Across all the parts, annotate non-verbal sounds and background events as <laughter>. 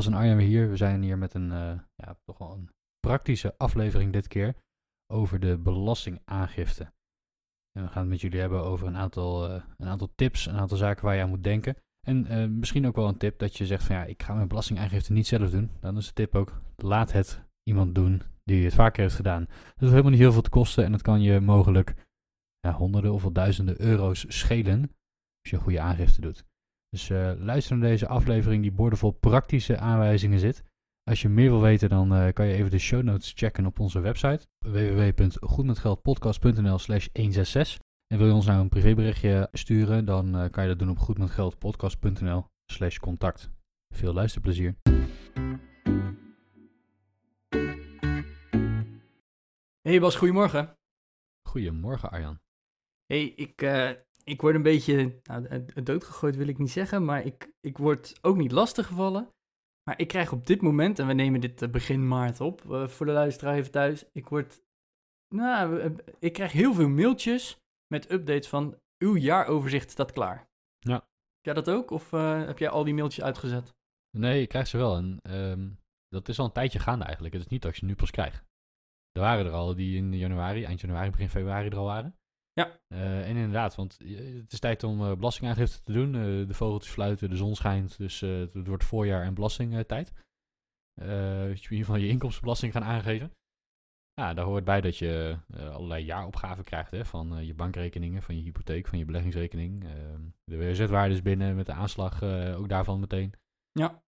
Bas en weer hier. We zijn hier met een, eh, ja, toch wel een praktische aflevering dit keer over de belastingaangifte. En we gaan het met jullie hebben over een aantal, eh, een aantal tips, een aantal zaken waar je aan moet denken. En eh, misschien ook wel een tip dat je zegt van ja, ik ga mijn belastingaangifte niet zelf doen. Dan is de tip ook, laat het iemand doen die het vaker heeft gedaan. Dat hoeft helemaal niet heel veel te kosten en dat kan je mogelijk ja, honderden of wel duizenden euro's schelen als je een goede aangifte doet. Dus uh, luister naar deze aflevering die boordevol praktische aanwijzingen zit. Als je meer wil weten, dan uh, kan je even de show notes checken op onze website www.goedmetgeldpodcast.nl slash 166. En wil je ons nou een privéberichtje sturen, dan uh, kan je dat doen op goedmetgeldpodcast.nl slash contact. Veel luisterplezier. Hey Bas, goedemorgen. Goedemorgen Arjan. Hey, ik, ik word een beetje nou, doodgegooid wil ik niet zeggen, maar ik, ik word ook niet lastiggevallen. Maar ik krijg op dit moment, en we nemen dit begin maart op, uh, voor de luisteraar even thuis, ik word, nou, ik krijg heel veel mailtjes met updates van uw jaaroverzicht staat klaar. Ja. Heb jij dat ook, of uh, heb jij al die mailtjes uitgezet? Nee, ik krijg ze wel. En um, dat is al een tijdje gaande eigenlijk. Het is niet dat je nu pas krijgt. Er waren er al die in januari, eind januari, begin februari er al waren. Ja. Uh, en inderdaad, want het is tijd om uh, belastingaangifte te doen. De vogeltjes fluiten, de zon schijnt, dus het wordt voorjaar en belastingtijd. je moet in ieder geval je inkomstenbelasting gaan aangeven. Ja, daar hoort bij dat je allerlei jaaropgaven krijgt hè, van je bankrekeningen, van je hypotheek, van je beleggingsrekening. Ehm, de WZ-waarde is binnen met de aanslag ook daarvan meteen. Ja.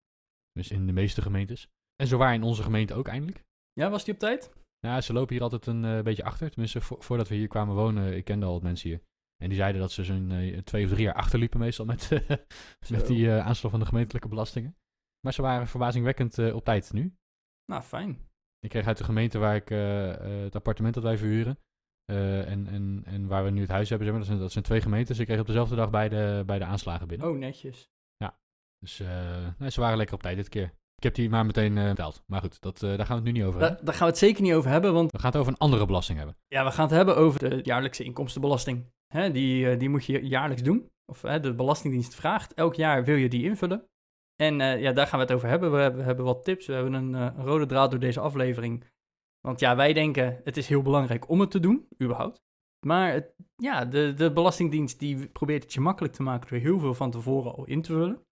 Dus in de meeste gemeentes. En zo waar in onze gemeente ook eindelijk. Ja, was die op tijd? Nou, ze lopen hier altijd een uh, beetje achter. Tenminste, vo voordat we hier kwamen wonen, ik kende al wat mensen hier. En die zeiden dat ze zo'n uh, twee of drie jaar achterliepen meestal met, <laughs> met die aanslag van de gemeentelijke belastingen. Maar ze waren verbazingwekkend op tijd nu. Nou, fijn. Ik kreeg uit de gemeente waar ik het appartement dat wij verhuren en, en, en waar we nu het huis hebben, zeg maar, dat, zijn, dat zijn twee gemeentes. Ik kreeg op dezelfde dag beide, beide aanslagen binnen. Oh, netjes. Ja, dus nee, ze waren lekker op tijd dit keer. Ik heb die maar meteen uh, betaald. Maar goed, dat, uh, daar gaan we het nu niet over hebben. Daar gaan we het zeker niet over hebben, want... We gaan het over een andere belasting hebben. Ja, we gaan het hebben over de jaarlijkse inkomstenbelasting. Hè, die, uh, die moet je jaarlijks doen. Of de Belastingdienst vraagt. Elk jaar wil je die invullen. En ja, daar gaan we het over hebben. We, hebben. we hebben wat tips. We hebben een, een, rode draad door deze aflevering. Want ja, wij denken het is heel belangrijk om het te doen, überhaupt. Maar het, ja, de, de Belastingdienst die probeert het je makkelijk te maken door heel veel van tevoren al in te vullen.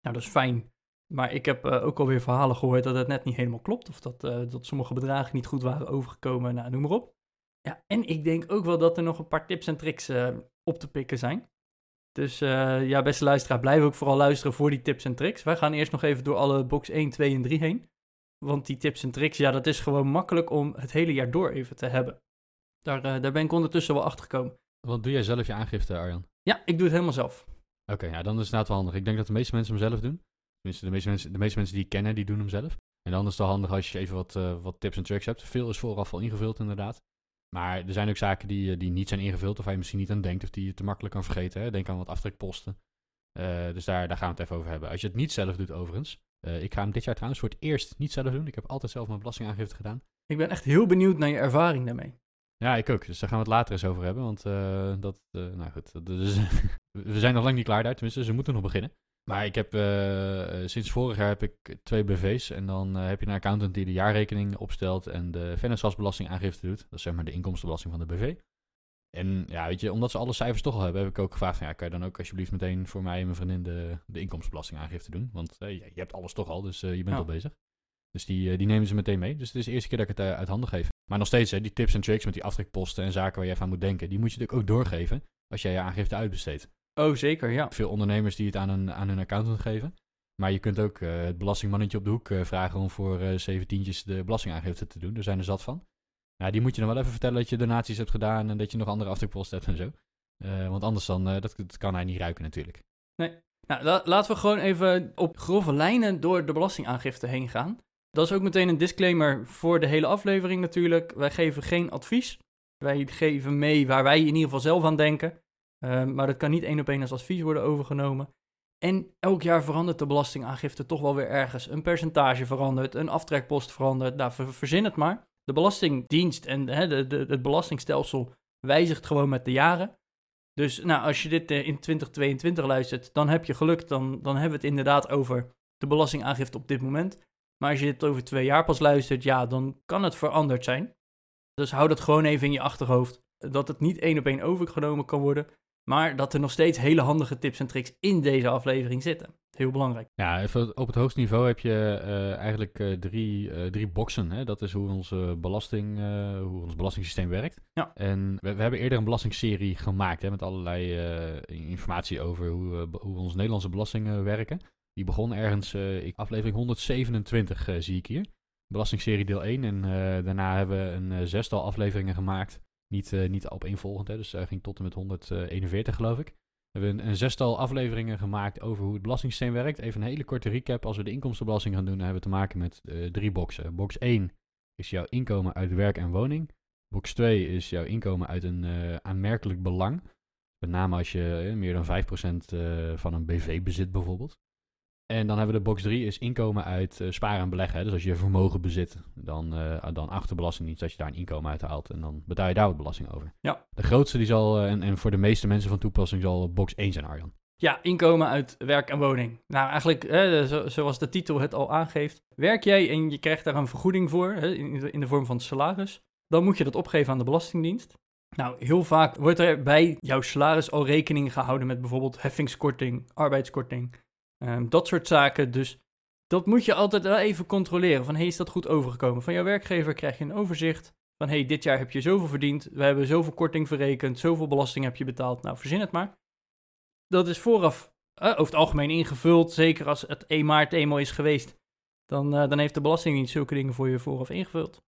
Nou, dat is fijn maar ik heb uh, ook alweer verhalen gehoord dat het net niet helemaal klopt. Of dat, uh, dat sommige bedragen niet goed waren overgekomen. Nou, noem maar op. Ja, en ik denk ook wel dat er nog een paar tips en tricks uh, op te pikken zijn. Dus ja, beste luisteraar, blijf ook vooral luisteren voor die tips en tricks. Wij gaan eerst nog even door alle box 1, 2 en 3 heen. Want die tips en tricks, ja, dat is gewoon makkelijk om het hele jaar door even te hebben. Daar, daar ben ik ondertussen wel achter gekomen. Wat doe jij zelf je aangifte, Arjan? Ja, ik doe het helemaal zelf. Oké, okay, ja, dan is het inderdaad wel handig. Ik denk dat de meeste mensen hem zelf doen. Tenminste, de meeste, mensen, de meeste mensen die ik kennen, die doen hem zelf. En dan is het wel handig als je even wat, uh, wat tips en tricks hebt. Veel is vooraf al ingevuld, inderdaad. Maar er zijn ook zaken die, die niet zijn ingevuld, of waar je misschien niet aan denkt, of die je te makkelijk kan vergeten. Hè? Denk aan wat aftrekposten. Uh, dus daar, daar gaan we het even over hebben. Als je het niet zelf doet, overigens. Uh, ik ga hem dit jaar trouwens voor het eerst niet zelf doen. Ik heb altijd zelf mijn belastingaangifte gedaan. Ik ben echt heel benieuwd naar je ervaring daarmee. Ja, ik ook. Dus daar gaan we het later eens over hebben. Want dat, nou goed, dat, dus, <laughs> we zijn nog lang niet klaar daar. Tenminste, ze moeten nog beginnen. Maar ik heb uh, sinds vorig jaar heb ik twee BV's. En dan uh, heb je een accountant die de jaarrekening opstelt en de vennootschapsbelastingaangifte doet. Dat is zeg maar de inkomstenbelasting van de BV. En ja, weet je, omdat ze alle cijfers toch al hebben, heb ik ook gevraagd van ja, kan je dan ook alsjeblieft meteen voor mij en mijn vriendin de, de inkomstenbelastingaangifte doen? Want uh, je hebt alles toch al, dus je bent Ja. al bezig. Dus die, die nemen ze meteen mee. Dus het is de eerste keer dat ik het uit handen geef. Maar nog steeds, hè, die tips en tricks met die aftrekposten en zaken waar je even aan moet denken, die moet je natuurlijk ook doorgeven als jij je aangifte uitbesteedt. Oh, zeker, ja. Veel ondernemers die het aan hun, aan hun accountant geven. Maar je kunt ook uh, het belastingmannetje op de hoek uh, vragen om voor uh, zeven tientjes de belastingaangifte te doen. Daar zijn er zat van. Ja, die moet je dan wel even vertellen dat je donaties hebt gedaan en dat je nog andere aftrekposten hebt en zo. want anders dan, dat, dat, kan hij niet ruiken natuurlijk. Nee. Nou, la laten we gewoon even op grove lijnen door de belastingaangifte heen gaan. Dat is ook meteen een disclaimer voor de hele aflevering natuurlijk. Wij geven geen advies. Wij geven mee waar wij in ieder geval zelf aan denken. Uh, maar dat kan niet één op één als advies worden overgenomen. En elk jaar verandert de belastingaangifte toch wel weer ergens. Een percentage verandert, een aftrekpost verandert. Nou, verzin het maar. De Belastingdienst en de, de, het belastingstelsel wijzigt gewoon met de jaren. Dus nou, als je dit uh, in 2022 luistert, dan heb je geluk. Dan, dan hebben we het inderdaad over de belastingaangifte op dit moment. Maar als je dit over twee jaar pas luistert, ja, dan kan het veranderd zijn. Dus hou dat gewoon even in je achterhoofd. Dat het niet één op één overgenomen kan worden. Maar dat er nog steeds hele handige tips en tricks in deze aflevering zitten. Heel belangrijk. Ja, even op het hoogste niveau heb je uh, eigenlijk uh, drie, uh, drie boxen. Hè? Dat is hoe, onze belasting, hoe ons belastingssysteem werkt. Ja. En we, we hebben eerder een belastingserie gemaakt hè, met allerlei informatie over hoe, hoe onze Nederlandse belastingen werken. Die begon ergens, ik, aflevering 127 zie ik hier. Belastingserie deel 1. En daarna hebben we een zestal afleveringen gemaakt niet, uh, niet opeenvolgend, hè, dus hij ging tot en met 141 geloof ik. We hebben een, zestal afleveringen gemaakt over hoe het belastingssysteem werkt. Even een hele korte recap. Als we de inkomstenbelasting gaan doen, dan hebben we te maken met uh, drie boxen. Box 1 is jouw inkomen uit werk en woning. Box 2 is jouw inkomen uit een aanmerkelijk belang. Met name als je meer dan 5% van een BV bezit bijvoorbeeld. En dan hebben we de box 3 is inkomen uit uh, sparen en beleggen. Hè. Dus als je vermogen bezit, dan, uh, dan achter belastingdienst dat je daar een inkomen uit haalt. En dan betaal je daar wat belasting over. Ja. De grootste die zal, uh, en, en voor de meeste mensen van toepassing zal box 1 zijn, Arjan. Ja, inkomen uit werk en woning. Nou, eigenlijk, hè, zo, zoals de titel het al aangeeft. Werk jij en je krijgt daar een vergoeding voor, hè, in, in de vorm van salaris. Dan moet je dat opgeven aan de Belastingdienst. Nou, heel vaak wordt er bij jouw salaris al rekening gehouden met bijvoorbeeld heffingskorting, arbeidskorting Um, dat soort zaken. Dus dat moet je altijd wel even controleren. Van hey, is dat goed overgekomen? Van jouw werkgever krijg je een overzicht. Van hey, dit jaar heb je zoveel verdiend. We hebben zoveel korting verrekend. Zoveel belasting heb je betaald. Nou, verzin het maar. Dat is vooraf uh, over het algemeen ingevuld. Zeker als het 1 maart eenmaal is geweest. Dan, uh, dan heeft de Belastingdienst zulke dingen voor je vooraf ingevuld.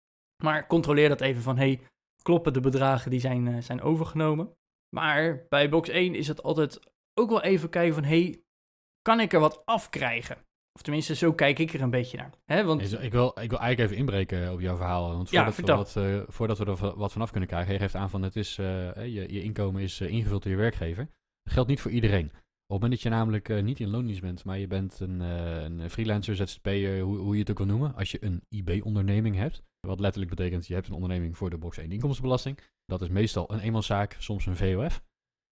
Maar controleer dat even van hey, kloppen de bedragen die zijn, uh, zijn overgenomen. Maar bij box 1 is het altijd ook wel even kijken van hey, kan ik er wat afkrijgen? Of tenminste, zo kijk ik er een beetje naar. Hè, want... ik, wil, ik wil eigenlijk even inbreken op jouw verhaal. Want voordat, ja, we, wat, uh, voordat we er wat vanaf kunnen krijgen, je geeft aan van het is, uh, je, je inkomen is uh, ingevuld door je werkgever. Dat geldt niet voor iedereen. Op het moment dat je namelijk niet in loondienst bent, maar je bent een, een freelancer, ZZP'er, hoe, hoe je het ook wil noemen. Als je een IB-onderneming hebt, wat letterlijk betekent je hebt een onderneming voor de box 1 inkomstenbelasting. Dat is meestal een eenmanszaak, soms een VOF.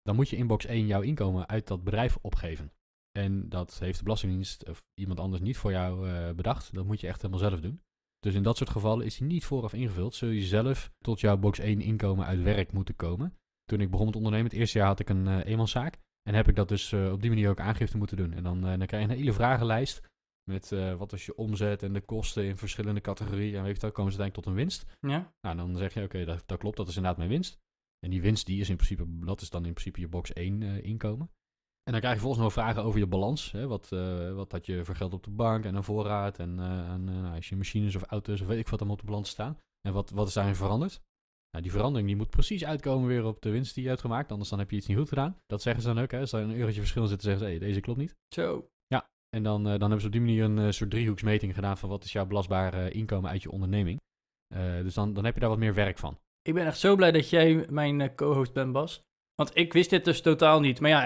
Dan moet je in box 1 jouw inkomen uit dat bedrijf opgeven. En dat heeft de Belastingdienst of iemand anders niet voor jou uh, bedacht. Dat moet je echt helemaal zelf doen. Dus in dat soort gevallen is die niet vooraf ingevuld. Zul je zelf tot jouw box 1 inkomen uit werk moeten komen. Toen ik begon met ondernemen, het eerste jaar had ik een uh, eenmanszaak. En heb ik dat dus uh, op die manier ook aangifte moeten doen. En dan, dan krijg je een hele vragenlijst. Met wat was je omzet en de kosten in verschillende categorieën. En weet je wel, komen ze uiteindelijk tot een winst. Ja. Nou, dan zeg je, oké, okay, dat, dat, klopt, dat is inderdaad mijn winst. En die winst, die is in principe, dat is dan in principe je box 1 inkomen. En dan krijg je volgens nog vragen over je balans. Hè? Wat, uh, wat had je voor geld op de bank en een voorraad en, uh, en uh, als je machines of auto's of weet ik wat allemaal op de balans staan. En wat, wat is daarin veranderd? Nou, die verandering die moet precies uitkomen weer op de winst die je hebt gemaakt, anders dan heb je iets niet goed gedaan. Dat zeggen ze dan ook. Hè? Als er een eurotje verschil zit, zeggen ze, hey, deze klopt niet. Zo. Ja, en dan, dan hebben ze op die manier een soort driehoeksmeting gedaan van wat is jouw belastbare inkomen uit je onderneming. dus dan, dan heb je daar wat meer werk van. Ik ben echt zo blij dat jij mijn co-host bent, Bas. Want ik wist dit dus totaal niet. Maar ja,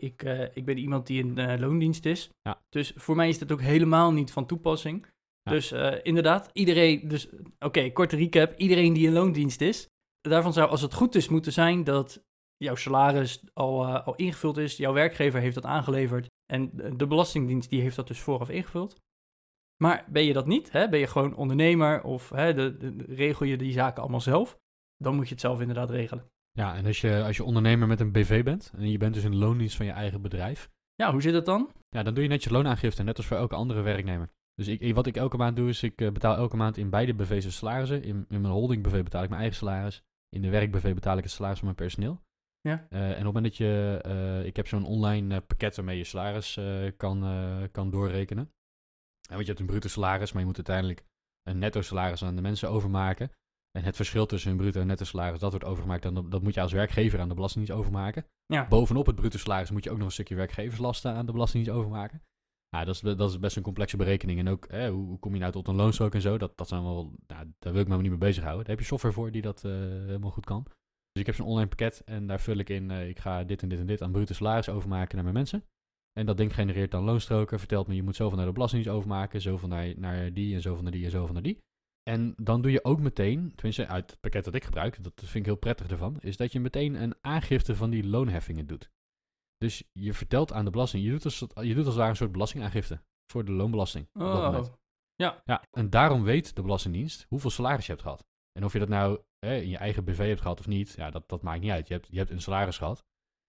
ik, uh, ik ben iemand die in uh, loondienst is. Ja. Dus voor mij is dit ook helemaal niet van toepassing. Ja. Dus uh, inderdaad, iedereen... Dus, Oké, okay, korte recap. Iedereen die in loondienst is... Daarvan zou, als het goed is, moeten zijn dat jouw salaris al, al ingevuld is. Jouw werkgever heeft dat aangeleverd. En de Belastingdienst die heeft dat dus vooraf ingevuld. Maar ben je dat niet? Hè? Ben je gewoon ondernemer of hè, de, de, regel je die zaken allemaal zelf? Dan moet je het zelf inderdaad regelen. Ja, en als je, als je ondernemer met een BV bent en je bent dus in loondienst van je eigen bedrijf. Ja, hoe zit het dan? Ja, dan doe je net je loonaangifte, net als voor elke andere werknemer. Dus ik, wat ik elke maand doe, is ik uh, betaal elke maand in beide BV's salarissen. In, in mijn holding BV betaal ik mijn eigen salaris. In de werk BV betaal ik het salaris van mijn personeel. Ja. Uh, en op het moment dat je, uh, ik heb zo'n online pakket waarmee je salaris kan, kan doorrekenen. En want je hebt een bruto salaris, maar je moet uiteindelijk een netto salaris aan de mensen overmaken. En het verschil tussen een bruto en netto salaris, dat wordt overgemaakt. En dat, moet je als werkgever aan de Belastingdienst overmaken. Ja. Bovenop het bruto salaris moet je ook nog een stukje werkgeverslasten aan de Belastingdienst overmaken. Ja, dat is, dat is best een complexe berekening. En ook, hoe, hoe kom je nou tot een loonstrook en zo? Dat, dat zijn wel, nou, daar wil ik me niet mee bezighouden. Daar heb je software voor die dat eh, helemaal goed kan. Dus ik heb zo'n online pakket en daar vul ik in, eh, ik ga dit en dit en dit aan bruto salaris overmaken naar mijn mensen. En dat ding genereert dan loonstroken, vertelt me je moet zoveel naar de belastingdienst overmaken, zoveel naar, naar die en zoveel naar die en zoveel naar die. En dan doe je ook meteen, tenminste uit het pakket dat ik gebruik, dat vind ik heel prettig ervan, is dat je meteen een aangifte van die loonheffingen doet. Dus je vertelt aan de belasting, je doet als, je doet als het ware een soort belastingaangifte voor de loonbelasting. op dat Oh, moment. Ja, en daarom weet de Belastingdienst hoeveel salaris je hebt gehad. En of je dat nou hè, in je eigen BV hebt gehad of niet, ja, dat, dat maakt niet uit. Je hebt, je hebt een salaris gehad.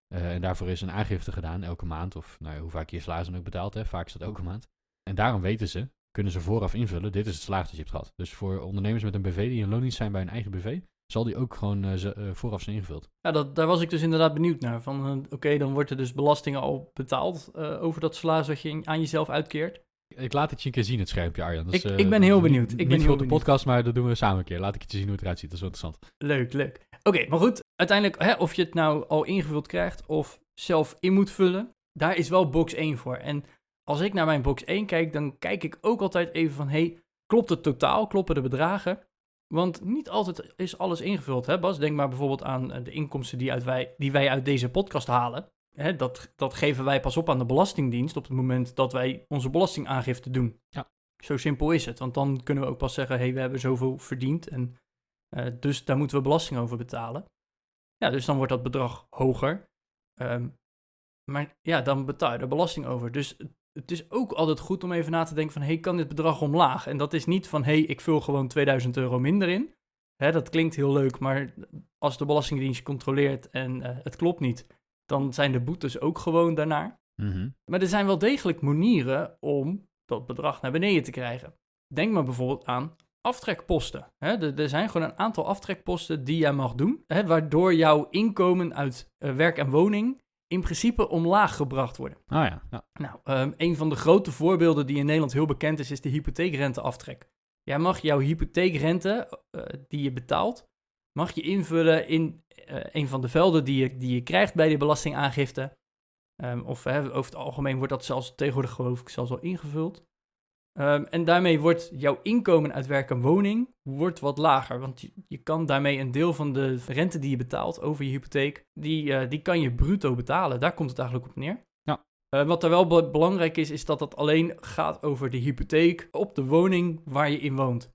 eh, en daarvoor is een aangifte gedaan elke maand. Of nou, ja, hoe vaak je je salaris dan ook betaalt. Hè. Vaak is dat elke maand. En daarom weten ze, kunnen ze vooraf invullen, dit is het salaris dat je hebt gehad. Dus voor ondernemers met een BV die in loondienst zijn bij hun eigen BV, zal die ook gewoon eh, ze- eh, vooraf zijn ingevuld. Ja, dat, daar was ik dus inderdaad benieuwd naar. Van, eh, oké, dan wordt er dus belasting al betaald over dat salaris wat je aan jezelf uitkeert. Ik laat het je een keer zien, het schermpje, Arjan. Dat is, Ik- ik ben heel niet- benieuwd. Ik niet ben voor heel op de podcast, maar dat doen we samen een keer. Laat ik het je zien hoe het eruit ziet. Dat is wel interessant. Leuk, leuk. Oké, maar goed. Uiteindelijk, hè, of je het nou al ingevuld krijgt of zelf in moet vullen, daar is wel box 1 voor. En als ik naar mijn box 1 kijk, dan kijk ik ook altijd even van, hey, klopt het totaal? Kloppen de bedragen? Want niet altijd is alles ingevuld, hè Bas? Denk maar bijvoorbeeld aan eh, de inkomsten die, uit wij, die wij uit deze podcast halen. Hè, dat, dat geven wij pas op aan de Belastingdienst op het moment dat wij onze belastingaangifte doen. Ja. Zo simpel is het, want dan kunnen we ook pas zeggen, hey, we hebben zoveel verdiend en eh, dus daar moeten we belasting over betalen. Ja, dus dan wordt dat bedrag hoger. Ehm, maar ja, dan betaal je er belasting over. Dus het- is ook altijd goed om even na te denken van... hey, kan dit bedrag omlaag? En dat is niet van... hey, ik vul gewoon 2000 euro minder in. Hè, dat klinkt heel leuk, maar als de Belastingdienst controleert en eh, het klopt niet... dan zijn de boetes ook gewoon daarnaar. Mhm. Maar er zijn wel degelijk manieren om dat bedrag naar beneden te krijgen. Denk maar bijvoorbeeld aan aftrekposten. Hè, er, zijn gewoon een aantal aftrekposten die jij mag doen, hè, waardoor jouw inkomen uit eh, werk en woning in principe omlaag gebracht worden. Ah ja, ja. Nou, ehm, een van de grote voorbeelden die in Nederland heel bekend is, is de hypotheekrenteaftrek. Jij mag jouw hypotheekrente eh, die je betaalt, mag je invullen in eh, een van de velden die je, die je krijgt bij de belastingaangifte. Ehm, of over het algemeen wordt dat zelfs tegenwoordig geloof ik zelfs al ingevuld. Ehm, en daarmee wordt jouw inkomen uit werk en woning wordt wat lager. Want je, je kan daarmee een deel van de rente die je betaalt over je hypotheek, die, eh, die kan je bruto betalen. Daar komt het eigenlijk op neer. Ja. Eh, wat er wel be- belangrijk is, is dat het alleen gaat over de hypotheek op de woning waar je in woont.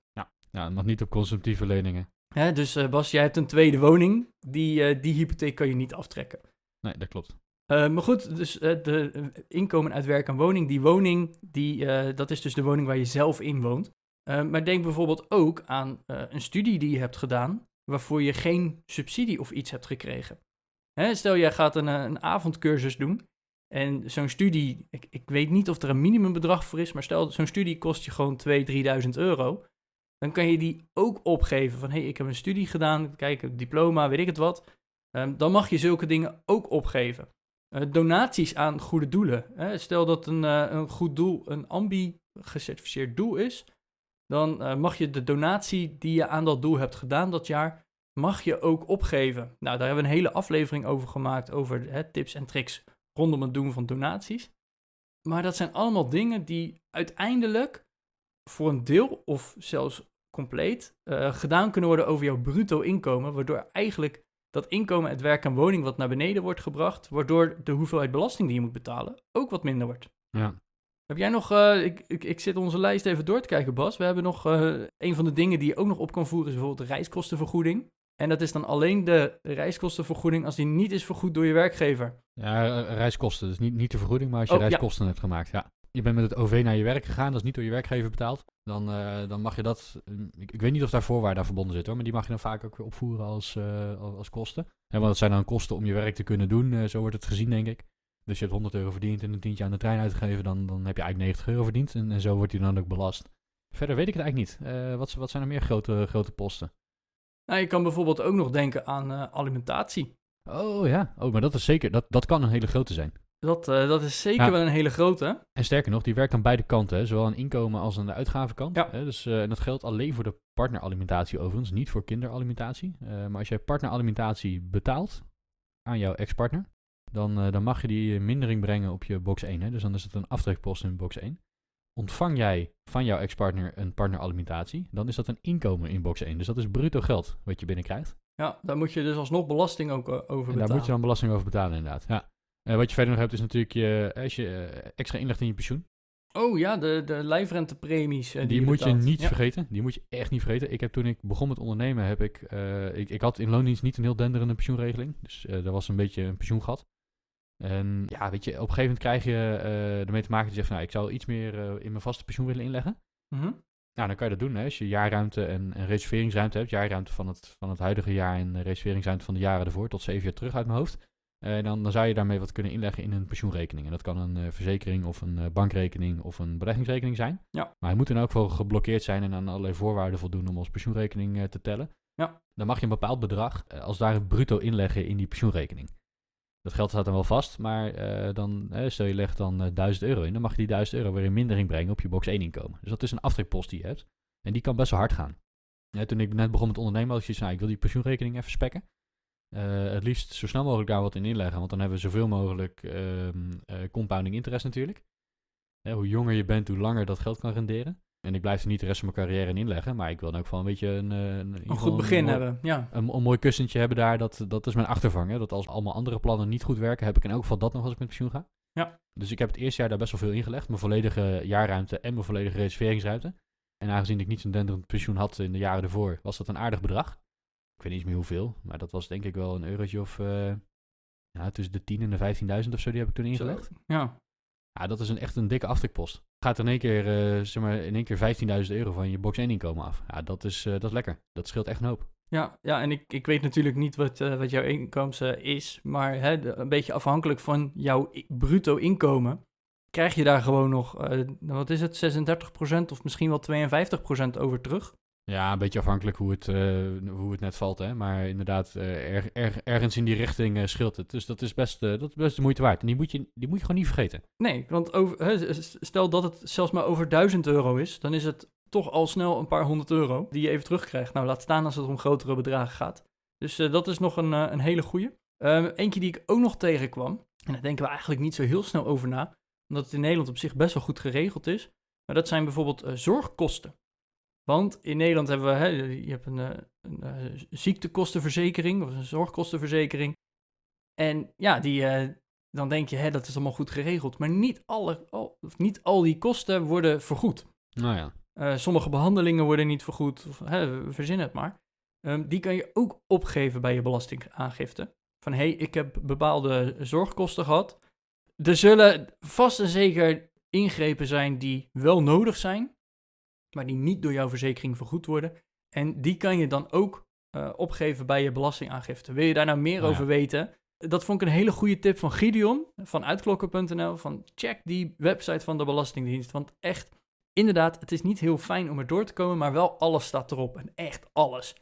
Ja, het mag niet op consumptieve leningen. Hè, dus eh, Bas, jij hebt een tweede woning. Die, eh, die hypotheek kan je niet aftrekken. Nee, dat klopt. Eh, maar goed, dus eh, de eh, inkomen uit werk en woning. Die woning, die, dat is dus de woning waar je zelf in woont. Maar denk bijvoorbeeld ook aan een studie die je hebt gedaan, waarvoor je geen subsidie of iets hebt gekregen. Hè, stel, jij gaat een, een avondcursus doen. En zo'n studie, ik, ik weet niet of er een minimumbedrag voor is, maar stel, zo'n studie kost je gewoon 2.000, 3.000 euro. Dan kan je die ook opgeven van, hé, hey, ik heb een studie gedaan, kijk, diploma, weet ik het wat. Ehm, dan mag je zulke dingen ook opgeven. Eh, donaties aan goede doelen. Hè? Stel dat een, eh, een goed doel een ambi gecertificeerd doel is, dan eh, mag je de donatie die je aan dat doel hebt gedaan dat jaar, mag je ook opgeven. Nou, daar hebben we een hele aflevering over gemaakt, over hè, tips en tricks rondom het doen van donaties. Maar dat zijn allemaal dingen die uiteindelijk voor een deel of zelfs compleet gedaan kunnen worden over jouw bruto inkomen, waardoor eigenlijk dat inkomen uit werk en woning wat naar beneden wordt gebracht, waardoor de hoeveelheid belasting die je moet betalen ook wat minder wordt. Ja. Heb jij nog, eh, ik, ik, ik zit onze lijst even door te kijken Bas, we hebben nog eh, een van de dingen die je ook nog op kan voeren is bijvoorbeeld de reiskostenvergoeding. En dat is dan alleen de reiskostenvergoeding als die niet is vergoed door je werkgever. Ja, reiskosten. Dus niet, niet de vergoeding, maar als je Oh, ja. reiskosten hebt gemaakt. Ja. Je bent met het OV naar je werk gegaan, dat is niet door je werkgever betaald. Dan, eh, dan mag je dat. eh, ik, ik weet niet of daar voorwaarden aan verbonden zitten hoor, maar die mag je dan vaak ook weer opvoeren als, eh, als, kosten. En want dat zijn dan kosten om je werk te kunnen doen, eh, zo wordt het gezien, denk ik. Dus je hebt 100 euro verdiend en een tientje aan de trein uitgegeven, dan, dan heb je eigenlijk 90 euro verdiend. En, en zo wordt die dan ook belast. Verder weet ik het eigenlijk niet. Wat, wat zijn er meer grote, grote posten? Nou, je kan bijvoorbeeld ook nog denken aan alimentatie. Oh ja, oh, maar dat is zeker, dat, dat kan een hele grote zijn. Dat, eh, dat is zeker Ja. wel een hele grote. En sterker nog, die werkt aan beide kanten, hè? zowel aan inkomen als aan de uitgavenkant. Ja. Hè? Dus, eh, en dat geldt alleen voor de partneralimentatie overigens, niet voor kinderalimentatie. Eh, maar als jij partneralimentatie betaalt aan jouw ex-partner, dan, dan mag je die mindering brengen op je box 1. Hè? Dus dan is het een aftrekpost in box 1. Ontvang jij van jouw ex-partner een partneralimentatie, dan is dat een inkomen in box 1. Dus dat is bruto geld wat je binnenkrijgt. Ja, daar moet je dus alsnog belasting ook over En betalen. daar moet je dan belasting over betalen, inderdaad. Ja. Eh, wat je verder nog hebt, is natuurlijk je, als je eh, extra inlegt in je pensioen. Oh ja, de, de lijfrentepremies. eh, Die, je moet je niet Ja. vergeten. Die moet je echt niet vergeten. Ik heb toen ik begon met ondernemen, heb ik, eh, ik, ik had in loondienst niet een heel denderende pensioenregeling. Dus eh er was een beetje een pensioengat. En ja, weet je, op een gegeven moment krijg je eh, ermee te maken dat je zegt van, nou, ik zou iets meer eh, in mijn vaste pensioen willen inleggen. Mhm. Nou, dan kan je dat doen. Hè? Als je jaarruimte en, en reserveringsruimte hebt. Jaarruimte van het, van het huidige jaar en reserveringsruimte van de jaren ervoor. Tot zeven jaar terug uit mijn hoofd. Eh, dan, dan zou je daarmee wat kunnen inleggen in een pensioenrekening. En dat kan een eh, verzekering of een eh, bankrekening of een beleggingsrekening zijn. Ja. Maar hij moet in elk geval geblokkeerd zijn en aan allerlei voorwaarden voldoen om als pensioenrekening te tellen. Ja. Dan mag je een bepaald bedrag als daar bruto inleggen in die pensioenrekening. Dat geld staat dan wel vast, maar dan, stel je legt dan eh 1000 euro in, dan mag je die 1000 euro weer in mindering brengen op je box 1 inkomen. Dus dat is een aftrekpost die je hebt. En die kan best wel hard gaan. Ja, toen ik net begon met ondernemen, had ik zoiets van, nou, ik wil die pensioenrekening even spekken. Eh, het liefst zo snel mogelijk daar wat in inleggen, want dan hebben we zoveel mogelijk ehm, eh, compounding interest natuurlijk. Hè, hoe jonger je bent, hoe langer dat geld kan renderen. En ik blijf er niet de rest van mijn carrière in inleggen, maar ik wil in elk geval een beetje een, eh, een, Een goed begin mooi- hebben, ja. Een, een mooi kussentje hebben daar, dat, dat is mijn achtervang. Hè? Dat als allemaal andere plannen niet goed werken, heb ik in elk geval dat nog als ik met pensioen ga. Ja. Dus ik heb het eerste jaar daar best wel veel ingelegd. Mijn volledige jaarruimte en mijn volledige reserveringsruimte. En aangezien ik niet zo'n denderend pensioen had in de jaren ervoor, was dat een aardig bedrag. Ik weet niet eens meer hoeveel, maar dat was denk ik wel een eurotje of eh, ja, tussen de 10 en de 15.000 of zo, die heb ik toen ingelegd. Ja. Ja, dat is een, echt een dikke aftrekpost. Gaat er in één keer, eh, zeg maar, in één keer 15.000 euro van je box 1 inkomen af. Ja, dat is, eh, dat is lekker. Dat scheelt echt een hoop. Ja, ja, en ik, ik weet natuurlijk niet wat, wat jouw inkomsten is, maar hè, de- een beetje afhankelijk van jouw bruto inkomen, krijg je daar gewoon nog, wat is het, 36% of misschien wel 52% over terug. Ja, een beetje afhankelijk hoe het, eh, hoe het net valt, hè. Maar inderdaad, eh, erg- erg- ergens in die richting eh, scheelt het. Dus dat is, best, eh, dat is best de moeite waard. En die moet je, die moet je gewoon niet vergeten. Nee, want over, stel dat het zelfs maar over 1000 euro is, dan is het toch al snel een paar honderd euro die je even terugkrijgt. Nou, laat staan als het om grotere bedragen gaat. Dus eh, dat is nog een, eh, een hele goeie. Ehm eentje die ik ook nog tegenkwam, en daar denken we eigenlijk niet zo heel snel over na, omdat het in Nederland op zich best wel goed geregeld is. Maar dat zijn bijvoorbeeld eh, zorgkosten. Want in Nederland hebben we, hè, je hebt een, eh, een eh, ziektekostenverzekering of een zorgkostenverzekering. En ja, die, eh, dan denk je, hè, dat is allemaal goed geregeld. Maar niet, alle, al, of niet al die kosten worden vergoed. Nou ja. Sommige behandelingen worden niet vergoed, of, hè, verzin het maar. Ehm, die kan je ook opgeven bij je belastingaangifte. Van hé, hey, ik heb bepaalde zorgkosten gehad. Er zullen vast en zeker ingrepen zijn die wel nodig zijn, maar die niet door jouw verzekering vergoed worden. En die kan je dan ook eh, opgeven bij je belastingaangifte. Wil je daar nou meer Nou ja. over weten? Dat vond ik een hele goede tip van Gideon van uitklokken.nl. Van check die website van de Belastingdienst. Want echt, inderdaad, het is niet heel fijn om er door te komen, maar wel alles staat erop. En echt alles.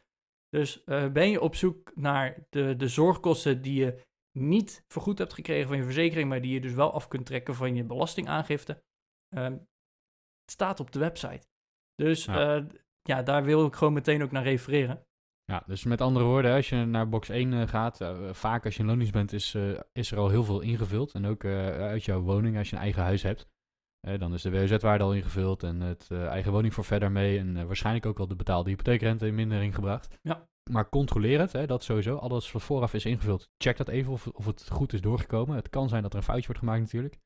Dus eh, ben je op zoek naar de, de zorgkosten die je niet vergoed hebt gekregen van je verzekering, maar die je dus wel af kunt trekken van je belastingaangifte, ehm, het staat op de website. Dus Ja. ja. ja, daar wil ik gewoon meteen ook naar refereren. Ja, dus met andere woorden, als je naar box 1 eh, gaat, eh, vaak als je in loondienst bent, is, eh, is er al heel veel ingevuld. En ook eh, uit jouw woning, als je een eigen huis hebt. Eh, dan is de WOZ-waarde al ingevuld en het eh, eigen woning voor verder mee. En eh, waarschijnlijk ook al de betaalde hypotheekrente in mindering gebracht. Ja. Maar controleer het, hè, dat sowieso. Alles wat vooraf is ingevuld, check dat even of, of het goed is doorgekomen. Het kan zijn dat er een foutje wordt gemaakt natuurlijk.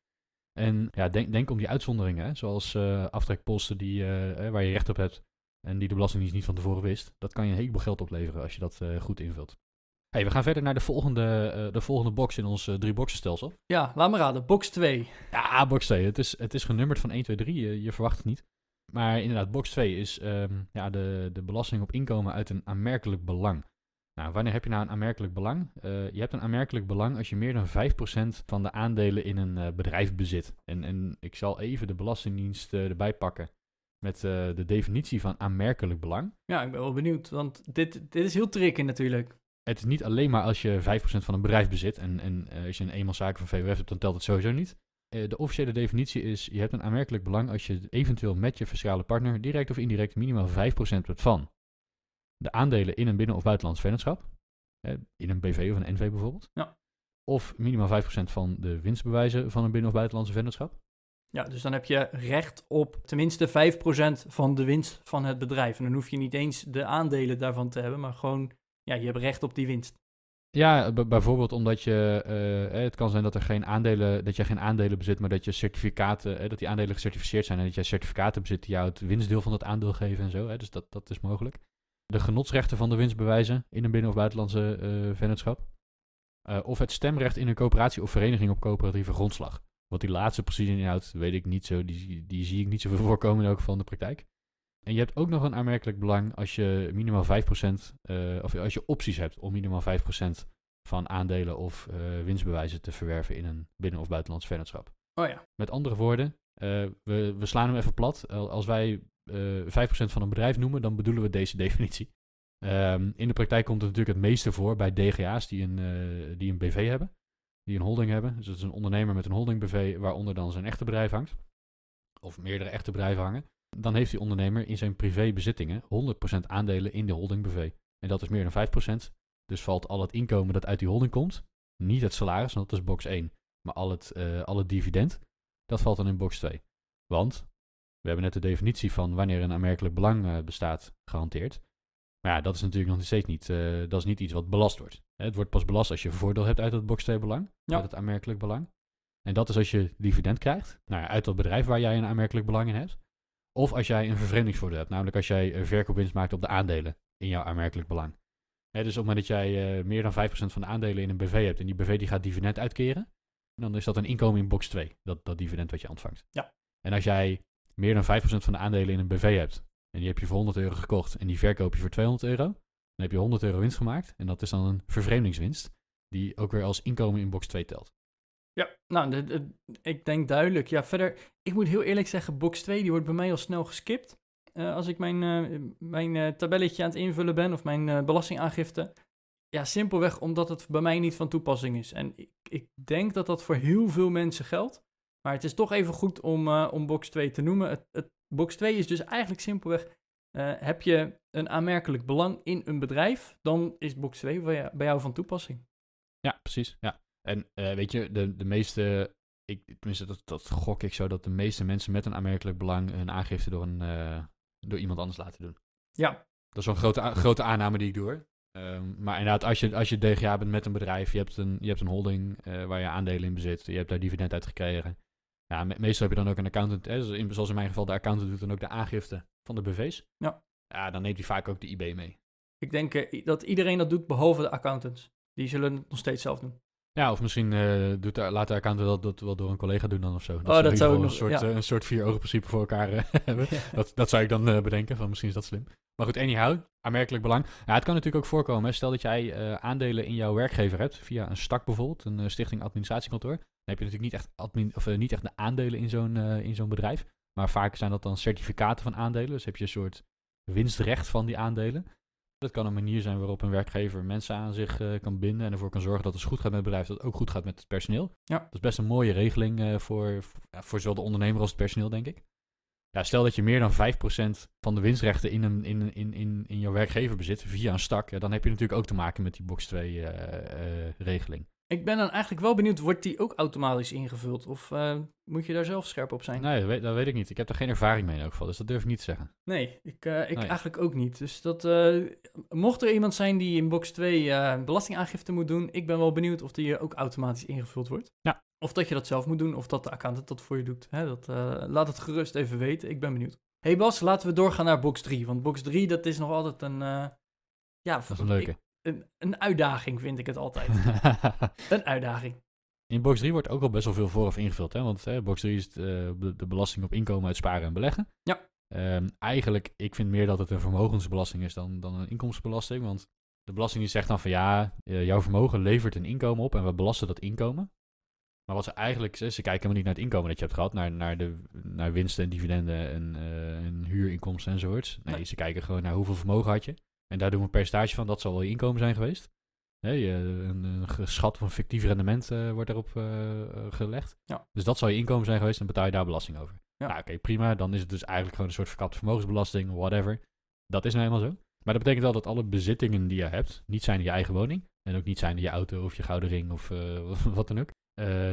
En ja, denk, denk om die uitzonderingen, hè, zoals eh, aftrekposten die, eh, eh, waar je recht op hebt en die de Belastingdienst niet van tevoren wist. Dat kan je een heleboel geld opleveren als je dat goed invult. Hey, we gaan verder naar de volgende, de volgende box in ons drie boxen stelsel. Ja, laat me raden, box 2. Ja, box 2. Het is, het is genummerd van 1, 2, 3. Je, je verwacht het niet. Maar inderdaad, box 2 is ehm, ja, de, de belasting op inkomen uit een aanmerkelijk belang. Nou, wanneer heb je nou een aanmerkelijk belang? Eh, je hebt een aanmerkelijk belang als je meer dan 5% van de aandelen in een eh, bedrijf bezit. En, en ik zal even de Belastingdienst eh, erbij pakken met de definitie van aanmerkelijk belang. Ja, ik ben wel benieuwd, want dit, dit is heel tricky natuurlijk. Het is niet alleen maar als je 5% van een bedrijf bezit en, en als je een eenmanszaak van VWF hebt, dan telt het sowieso niet. De officiële definitie is, je hebt een aanmerkelijk belang als je eventueel met je fiscale partner direct of indirect minimaal 5% hebt van de aandelen in een binnen- of buitenlands vennootschap. in een BV of een NV bijvoorbeeld. Ja. of minimaal 5% van de winstbewijzen van een binnen- of buitenlandse vennootschap. Ja, dus dan heb je recht op tenminste 5% van de winst van het bedrijf. En dan hoef je niet eens de aandelen daarvan te hebben, maar gewoon, ja, je hebt recht op die winst. Ja, bijvoorbeeld omdat je, eh, het kan zijn dat, er geen aandelen, dat je geen aandelen bezit, maar dat je certificaten, dat die aandelen gecertificeerd zijn en dat jij certificaten bezit die jou het winstdeel van dat aandeel geven en zo. Hè, dus dat, dat is mogelijk. De genotsrechten van de winstbewijzen in een binnen- of buitenlandse eh vennootschap. Eh, of het stemrecht in een coöperatie of vereniging op coöperatieve grondslag. Wat die laatste precies inhoudt, weet ik niet zo. Die, die zie ik niet zoveel <laughs> voorkomen in elk geval in de praktijk. En je hebt ook nog een aanmerkelijk belang als je minimaal 5%, eh, of als je opties hebt om minimaal 5% van aandelen of winstbewijzen te verwerven in een binnen- of buitenlands vennootschap. Oh ja, Met andere woorden, we, we slaan hem even plat. Al- Als wij 5% van een bedrijf noemen, dan bedoelen we deze <laughs> definitie. Ehm, in de praktijk komt het natuurlijk het meeste voor bij DGA's die een, eh, die een BV hebben, die een holding hebben. Dus dat is een ondernemer met een holding BV waaronder dan zijn echte bedrijf hangt. Of meerdere echte bedrijven hangen. Dan heeft die ondernemer in zijn privébezittingen 100% aandelen in de holding BV. En dat is meer dan 5%. Dus valt al het inkomen dat uit die holding komt, niet het salaris, want dat is box 1, maar al het, eh, al het dividend, dat valt dan in box 2. Want we hebben net de definitie van wanneer een aanmerkelijk belang eh, bestaat gehanteerd. Maar ja, dat is natuurlijk nog steeds niet, eh, dat is niet iets wat belast wordt. Het wordt pas belast als je voordeel hebt uit het box 2 belang, Ja. uit het aanmerkelijk belang. En dat is als je dividend krijgt, nou ja, uit dat bedrijf waar jij een aanmerkelijk belang in hebt. Of als jij een vervreemdingsvoordeel hebt, namelijk als jij een verkoopwinst maakt op de aandelen in jouw aanmerkelijk belang. Hè, dus op het moment dat jij eh, meer dan 5% van de aandelen in een BV hebt en die BV die gaat dividend uitkeren, dan is dat een inkomen in box 2, dat, dat dividend wat je ontvangt. Ja. En als jij meer dan 5% van de aandelen in een BV hebt en die heb je voor 100 euro gekocht en die verkoop je voor 200 euro, dan heb je 100 euro winst gemaakt en dat is dan een vervreemdingswinst die ook weer als inkomen in box 2 telt. Ja, nou, ik denk duidelijk. Ja, verder, ik moet heel eerlijk zeggen, box 2 die wordt bij mij al snel geskipt. Eh, als ik mijn, eh, mijn eh, tabelletje aan het invullen ben of mijn belastingaangifte. Ja, simpelweg omdat het bij mij niet van toepassing is. En ik, ik denk dat dat voor heel veel mensen geldt. Maar het is toch even goed om, eh, om box 2 te noemen. Het, het, box 2 is dus eigenlijk simpelweg, eh, heb je een aanmerkelijk belang in een bedrijf, dan is box 2 bij jou, bij jou van toepassing. Ja, precies. Ja. En eh, weet je, de, de meeste, ik, tenminste dat, dat gok ik zo, dat de meeste mensen met een aanmerkelijk belang hun aangifte door, een, door iemand anders laten doen. Ja, Dat is wel een grote, grote aanname die ik doe. Ehm, maar inderdaad, als je, als je DGA bent met een bedrijf, je hebt een, je hebt een holding waar je aandelen in bezit, je hebt daar dividend uit gekregen. Ja, me- meestal heb je dan ook een accountant, hè, zoals in- mijn geval, de accountant doet dan ook de aangifte van de BV's. Ja. Ja, dan neemt hij vaak ook de IB mee. Ik denk eh, dat iedereen dat doet, behalve de accountants. Die zullen het nog steeds zelf doen. Ja, of misschien eh, doet de, laat de accountant dat, dat wel door een collega doen dan of zo. Oh, dat zou ook een nog- soort, ja. eh, een soort vier ogen principe voor elkaar <laughs> hebben. Dat, dat zou ik dan bedenken, van misschien is dat slim. Maar goed, anyhow, aanmerkelijk belang. Ja, het kan natuurlijk ook voorkomen. hè. Stel dat jij aandelen in jouw werkgever hebt, via een stak bijvoorbeeld, een stichting administratiekantoor. Dan heb je natuurlijk niet echt, admin, of, eh, niet echt de aandelen in zo'n eh, in zo'n bedrijf. Maar vaak zijn dat dan certificaten van aandelen. Dus heb je een soort winstrecht van die aandelen. Dat kan een manier zijn waarop een werkgever mensen aan zich eh, kan binden en ervoor kan zorgen dat het goed gaat met het bedrijf, dat het ook goed gaat met het personeel. Ja. Dat is best een mooie regeling voor, ja, voor zowel de ondernemer als het personeel, denk ik. Ja, stel dat je meer dan 5% van de winstrechten in, een, in, in, in, in jouw werkgever bezit via een stak, ja, dan heb je natuurlijk ook te maken met die box 2 eh, eh, regeling. Ik ben dan eigenlijk wel benieuwd, wordt die ook automatisch ingevuld? Of eh, moet je daar zelf scherp op zijn? Nee, dat weet, dat weet ik niet. Ik heb er geen ervaring mee in elk geval, dus dat durf ik niet te zeggen. Nee, ik, eh, ik Nee. eigenlijk ook niet. Dus dat, eh, mocht er iemand zijn die in box 2 eh, belastingaangifte moet doen, ik ben wel benieuwd of die ook automatisch ingevuld wordt. Ja. Of dat je dat zelf moet doen, of dat de accountant dat voor je doet. Hè, dat, laat het gerust even weten, ik ben benieuwd. hey Bas, laten we doorgaan naar box 3. Want box 3, dat is nog altijd een... ja, Dat is een leuke. ik- een, een uitdaging vind ik het altijd. <laughs> een uitdaging. In box 3 wordt ook al best wel veel vooraf ingevuld. Hè? Want hè, box 3 is eh, de, de belasting op inkomen uit sparen en beleggen. Ja. Ehm, eigenlijk, ik vind meer dat het een vermogensbelasting is dan, dan een inkomstenbelasting. Want de belasting die zegt dan van ja, eh, jouw vermogen levert een inkomen op en we belasten dat inkomen. Maar wat ze eigenlijk, ze, ze kijken helemaal niet naar het inkomen dat je hebt gehad, naar, naar, de, naar winsten en dividenden en, eh, en huurinkomsten enzovoorts. Nee, Nee. ze kijken gewoon naar hoeveel vermogen had je. En daar doen we een percentage van, dat zal wel je inkomen zijn geweest. Nee, een, een geschat of een fictief rendement eh, wordt daarop eh, eh, gelegd. Ja. Dus dat zal je inkomen zijn geweest en betaal je daar belasting over. Ja. Nou, oké, prima. Dan is het dus eigenlijk gewoon een soort verkapte vermogensbelasting, whatever. Dat is nou helemaal zo. Maar dat betekent wel dat alle bezittingen die je hebt, niet zijn in je eigen woning, en ook niet zijn je auto of je gouden ring of <laughs> wat dan ook,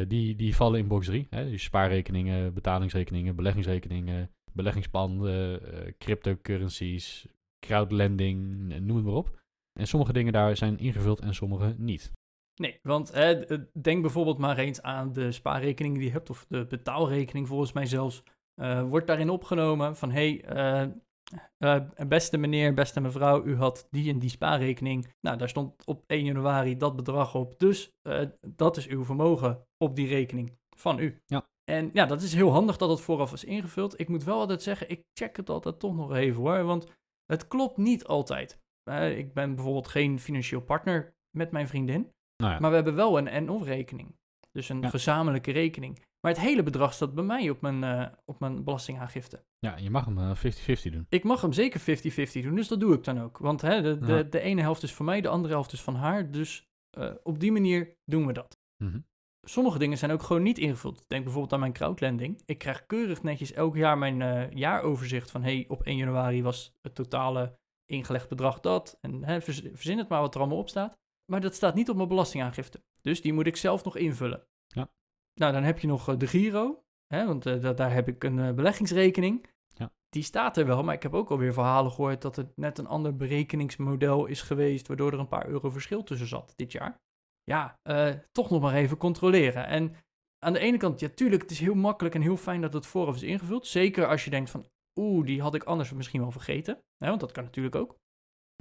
die, die vallen in box 3. Hè? Dus spaarrekeningen, betalingsrekeningen, beleggingsrekeningen, beleggingspanden, cryptocurrencies, crowdlending, noem het maar op. En sommige dingen daar zijn ingevuld en sommige niet. Nee, want hè, denk bijvoorbeeld maar eens aan de spaarrekening die je hebt, of de betaalrekening volgens mij zelfs. Eh, wordt daarin opgenomen van, hé, hey, eh, eh, beste meneer, beste mevrouw, u had die en die spaarrekening. Nou, daar stond op 1 januari dat bedrag op, dus dat is uw vermogen op die rekening van u. Ja. En ja, dat is heel handig dat het vooraf is ingevuld. Ik moet wel altijd zeggen, ik check het altijd toch nog even hoor, want het klopt niet altijd. Eh, ik ben bijvoorbeeld geen financieel partner met mijn vriendin. Nou ja, Maar we hebben wel een NO-rekening. Dus een Ja. gezamenlijke rekening. Maar het hele bedrag staat bij mij op mijn, eh, op mijn belastingaangifte. ja, je mag hem eh, 50-50 doen. Ik mag hem zeker 50-50 doen, dus dat doe ik dan ook. Want hè, de, de, Ja. de ene helft is voor mij, de andere helft is van haar. Dus eh, op die manier doen we dat. Mhm. Sommige dingen zijn ook gewoon niet ingevuld. Denk bijvoorbeeld aan mijn crowdlending. Ik krijg keurig netjes elk jaar mijn eh, jaaroverzicht van... hey, op 1 januari was het totale ingelegd bedrag dat. En hè, verzin het maar wat er allemaal op staat. Maar dat staat niet op mijn belastingaangifte. Dus die moet ik zelf nog invullen. Ja. Nou, dan heb je nog eh, de Giro. Hè, want eh, da- daar heb ik een beleggingsrekening. Ja. Die staat er wel, maar ik heb ook alweer verhalen gehoord... dat het net een ander berekeningsmodel is geweest... waardoor er een paar euro verschil tussen zat dit jaar ja, eh, toch nog maar even controleren. En aan de ene kant, ja, tuurlijk, het is heel makkelijk en heel fijn dat het vooraf is ingevuld. Zeker als je denkt van, oeh, die had ik anders misschien wel vergeten. Want dat kan natuurlijk ook.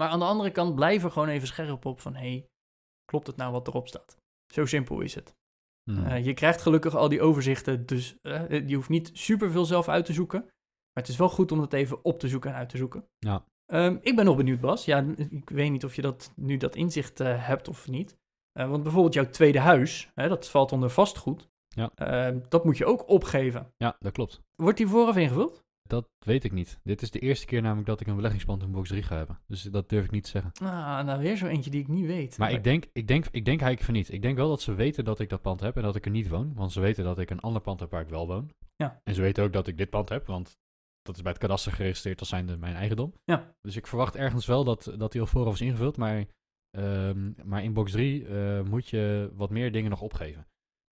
Maar aan de andere kant, blijf er gewoon even scherp op van, hé, hey, klopt het nou wat erop staat? Zo simpel is het. Mhm. Eh, je krijgt gelukkig al die overzichten, dus eh, je hoeft niet superveel zelf uit te zoeken. Maar het is wel goed om dat even op te zoeken en uit te zoeken. Ja. Ehm, ik ben nog benieuwd, Bas. Ja, ik weet niet of je dat, nu dat inzicht hebt of niet. Eh, want bijvoorbeeld jouw tweede huis, hè, dat valt onder vastgoed. Ja. Ehm, dat moet je ook opgeven. ja, dat klopt. Wordt die vooraf ingevuld? Dat weet ik niet. Dit is de eerste keer namelijk dat ik een beleggingspand in box 3 ga hebben. Dus dat durf ik niet te zeggen. Ah, nou weer zo eentje die ik niet weet. Maar ik denk, ik, denk, ik denk eigenlijk van niet. Ik denk wel dat ze weten dat ik dat pand heb en dat ik er niet woon. Want ze weten dat ik een ander pand heb waar ik wel woon. Ja. En ze weten ook dat ik dit pand heb, want dat is bij het kadaster geregistreerd als zijnde mijn eigendom. Ja. Dus ik verwacht ergens wel dat, dat die al vooraf is ingevuld. Maar, ehm, maar in box 3 eh, moet je wat meer dingen nog opgeven.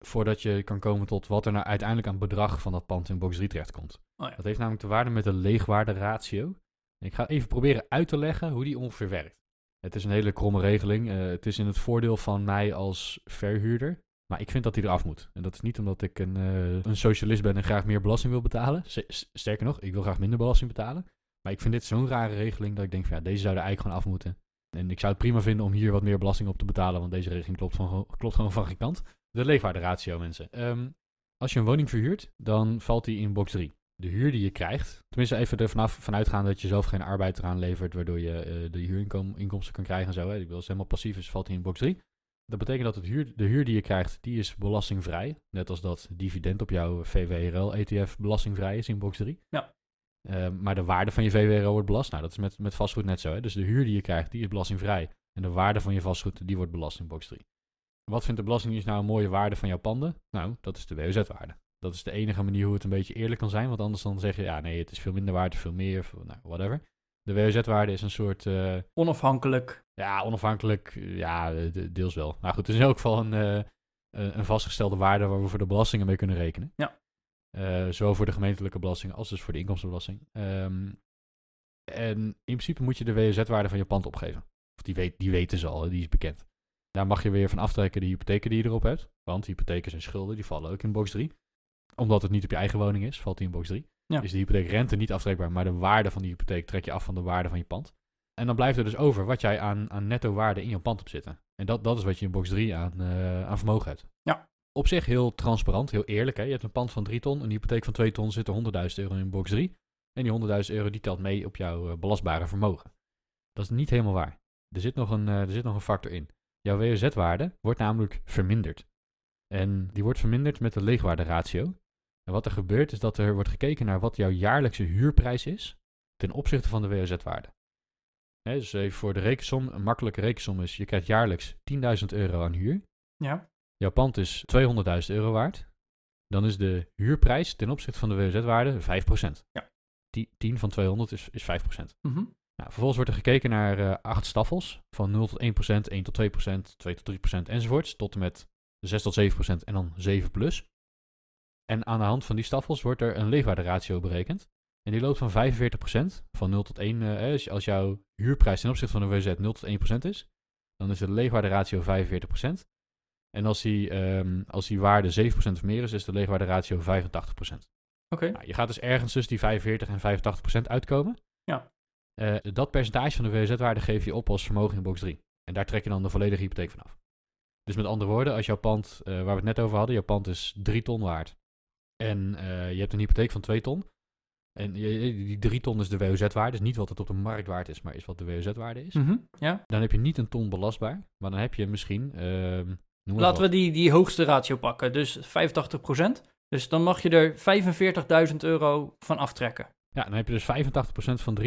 Voordat je kan komen tot wat er nou uiteindelijk aan bedrag van dat pand in box 3 terechtkomt. Oh ja. Dat heeft namelijk te waarde met de leegwaarde ratio. En ik ga even proberen uit te leggen hoe die ongeveer werkt. Het is een hele kromme regeling. Eh, het is in het voordeel van mij als verhuurder. Maar ik vind dat die eraf moet. En dat is niet omdat ik een, eh, een socialist ben en graag meer belasting wil betalen. S- sterker nog, ik wil graag minder belasting betalen. Maar ik vind dit zo'n rare regeling dat ik denk van ja, deze zou er eigenlijk gewoon af moeten. En ik zou het prima vinden om hier wat meer belasting op te betalen, want deze regeling klopt, van, klopt gewoon van geen kant. De leefwaarde ratio, mensen. Ehm, als je een woning verhuurt, dan valt die in box 3. De huur die je krijgt, tenminste even er vanaf vanuitgaan dat je zelf geen arbeid eraan levert, waardoor je eh, de huurinkomsten kan krijgen en zo. Hè. Ik wil helemaal passief is, valt die in box 3. Dat betekent dat het huur, de huur die je krijgt, die is belastingvrij. Net als dat dividend op jouw VWRL-ETF belastingvrij is in box 3. Ja. Ehm, maar de waarde van je VWRL wordt belast. Nou, dat is met, met vastgoed net zo. Hè? Dus de huur die je krijgt, die is belastingvrij. En de waarde van je vastgoed, die wordt belast in box 3. Wat vindt de Belastingdienst nou een mooie waarde van jouw panden? Nou, dat is de WOZ-waarde. Dat is de enige manier hoe het een beetje eerlijk kan zijn. Want anders dan zeg je, ja nee, het is veel minder waard, veel meer, nou, whatever. De WOZ-waarde is een soort, eh, Onafhankelijk. ja, onafhankelijk, eh, ja, eh, de- deels wel. Maar goed, het is in elk geval een, eh, een vastgestelde waarde waar we voor de belastingen mee kunnen rekenen. Ja. Eh, zowel voor de gemeentelijke belasting als dus voor de inkomstenbelasting. Ehm, en in principe moet je de WOZ-waarde van je pand opgeven. Of die, weet, die weten ze al, die is bekend. Daar mag je weer van aftrekken de hypotheken die je erop hebt. Want hypotheken zijn schulden, die vallen ook in box 3. Omdat het niet op je eigen woning is, valt die in box 3. Ja. Is de hypotheekrente niet aftrekbaar, maar de waarde van die hypotheek trek je af van de waarde van je pand. En dan blijft er dus over wat jij aan, aan netto waarde in je pand hebt zitten. En dat, dat is wat je in box 3 aan, eh, aan vermogen hebt. Op zich heel transparant, heel eerlijk. Hè? Je hebt een pand van 3 ton, een hypotheek van 2 ton, zit er 100.000 euro in box 3. En die 100.000 euro die telt mee op jouw eh, belastbare vermogen. Dat is niet helemaal waar. Er zit nog een, eh, er zit nog een factor in. Jouw WOZ-waarde wordt namelijk verminderd. En die wordt verminderd met de leegwaarderatio. En wat er gebeurt is dat er wordt gekeken naar wat jouw jaarlijkse huurprijs is ten opzichte van de WOZ-waarde. Dus even voor de rekensom, een makkelijke rekensom is, je krijgt jaarlijks 10.000 euro aan huur. Ja. Jouw pand is 200.000 euro waard. Dan is de huurprijs ten opzichte van de WOZ-waarde 5%. Ja. Die 10 van 200 is, is 5%. Mhm. Nou, vervolgens wordt er gekeken naar eh, acht staffels van 0 tot 1%, 1 tot 2%, 2 tot 3% enzovoorts, tot en met 6 tot 7% en dan 7 plus. En aan de hand van die staffels wordt er een leegwaarderatio berekend. En die loopt van 45% van 0 tot 1. eh, als, als jouw huurprijs ten opzichte van de WZ 0 tot 1% is, dan is de leegwaarderatio 45%. En als die, ehm, als die waarde 7% of meer is, is de leegwaarderatio 85%. Oké. Nou, je gaat dus ergens tussen die 45 en 85% uitkomen. Ja. Eh, dat percentage van de WZ-waarde geef je op als vermogen in box 3. En daar trek je dan de volledige hypotheek van af. Dus met andere woorden, als jouw pand, eh, waar we het net over hadden, jouw pand is 3 ton waard. En eh, je hebt een hypotheek van 2 ton. En die 3 ton is de WOZ-waarde. Dus niet wat het op de markt waard is, maar is wat de WOZ-waarde is. Mhm, Ja. Dan heb je niet een ton belastbaar. Maar dan heb je misschien... Laten we die, die hoogste ratio pakken, dus 85%. Dus dan mag je er 45.000 euro van aftrekken. Ja, dan heb je dus 85% van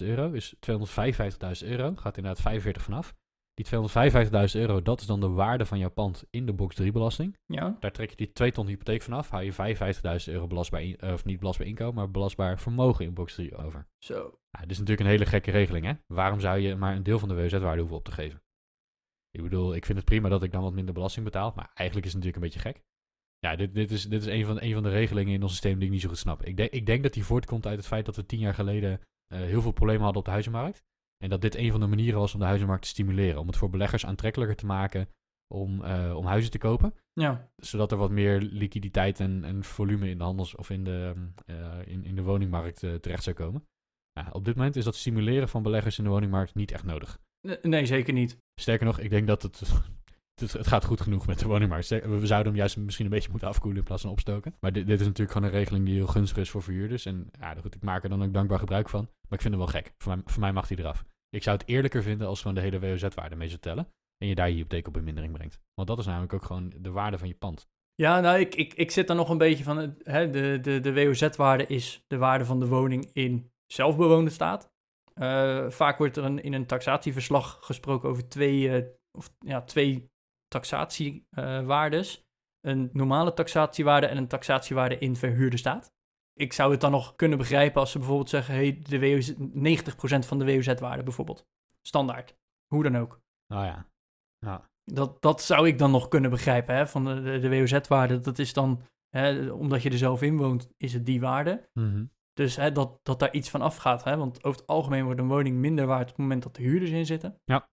300.000 euro, is 255.000 euro, gaat inderdaad 45 vanaf. Die 255.000 euro, dat is dan de waarde van jouw pand in de box 3 belasting. Ja. Daar trek je die 2 ton hypotheek vanaf, hou je 55.000 euro belastbaar, in- eh, of niet belastbaar inkomen, maar belastbaar vermogen in box 3 over. Zo. Ja, dit is natuurlijk een hele gekke regeling, hè? Waarom zou je maar een deel van de WZ-waarde hoeven op te geven? Ik bedoel, ik vind het prima dat ik dan wat minder belasting betaal, maar eigenlijk is het natuurlijk een beetje gek. Ja, dit, dit is, dit is een, van, een van de regelingen in ons systeem die ik niet zo goed snap. Ik, denk ik denk dat die voortkomt uit het feit dat we tien jaar geleden eh, heel veel problemen hadden op de huizenmarkt. En dat dit een van de manieren was om de huizenmarkt te stimuleren. Om het voor beleggers aantrekkelijker te maken om, eh, om huizen te kopen. Ja. Zodat er wat meer liquiditeit en, en volume in de handels- of in de, eh, in, in de woningmarkt terecht zou komen. Ja, op dit moment is dat stimuleren van beleggers in de woningmarkt niet echt nodig. Nee, zeker niet. Sterker nog, ik denk dat het, <laughs> het, gaat goed genoeg met de woningmarkt. Ster- We zouden hem juist misschien een beetje moeten afkoelen in plaats van opstoken. Maar dit, dit is natuurlijk gewoon een regeling die heel gunstig is voor verhuurders. En ja, goed, ik maak er dan ook dankbaar gebruik van. Maar ik vind het wel gek. Voor mij, voor mij mag die eraf. Ik zou het eerlijker vinden als gewoon de hele WOZ-waarde mee zou tellen. En je daar je hypotheek op in mindering brengt. Want dat is namelijk ook gewoon de waarde van je pand. Ja, nou, ik, ik, ik zit dan nog een beetje van, hè, de, de, de WOZ-waarde is de waarde van de woning in zelfbewoonde staat. Eh, vaak wordt er een, in een taxatieverslag gesproken over twee, eh, of, ja, twee taxatiewaardes. een normale taxatiewaarde en een taxatiewaarde in verhuurde staat. Ik zou het dan nog kunnen begrijpen als ze bijvoorbeeld zeggen, hey, de WOZ, 90% van de WOZ-waarde bijvoorbeeld. Standaard. Hoe dan ook. Nou ja. ja. Dat, dat zou ik dan nog kunnen begrijpen, hè, van de, de, de WOZ-waarde. Dat is dan, hè, omdat je er zelf in woont, is het die waarde. Mhm. Dus hè, dat, dat daar iets van afgaat. Hè, want over het algemeen wordt een woning minder waard op het moment dat de huurders in zitten. Ja.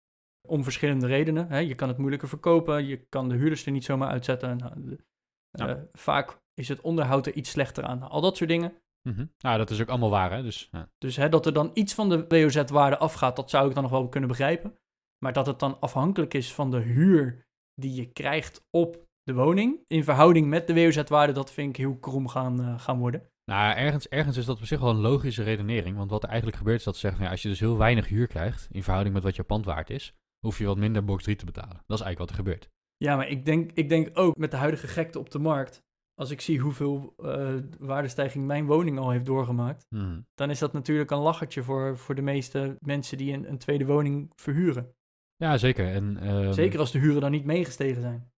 Om verschillende redenen. Hè. Je kan het moeilijker verkopen, je kan de huurders er niet zomaar uitzetten. Nou, de- Ja. eh, vaak is het onderhoud er iets slechter aan. Al dat soort dingen. Mhm. Nou, dat is ook allemaal waar, hè. Dus ja. Dus hè, dat er dan iets van de WOZ-waarde afgaat, dat zou ik dan nog wel kunnen begrijpen. Maar dat het dan afhankelijk is van de huur die je krijgt op de woning, in verhouding met de WOZ-waarde, dat vind ik heel krom gaan, eh, gaan worden. Nou, ergens, ergens is dat op zich wel een logische redenering. Want wat er eigenlijk gebeurt is dat ze zeggen, als je dus heel weinig huur krijgt, in verhouding met wat je pand waard is, hoef je wat minder box 3 te betalen. Dat is eigenlijk wat er gebeurt. Ja, maar ik denk, ik denk ook met de huidige gekte op de markt, als ik zie hoeveel eh, waardestijging mijn woning al heeft doorgemaakt, Mhm. dan is dat natuurlijk een lachertje voor, voor de meeste mensen die een, een tweede woning verhuren. Ja, zeker. En, ehm, Zeker als de huren dan niet meegestegen zijn.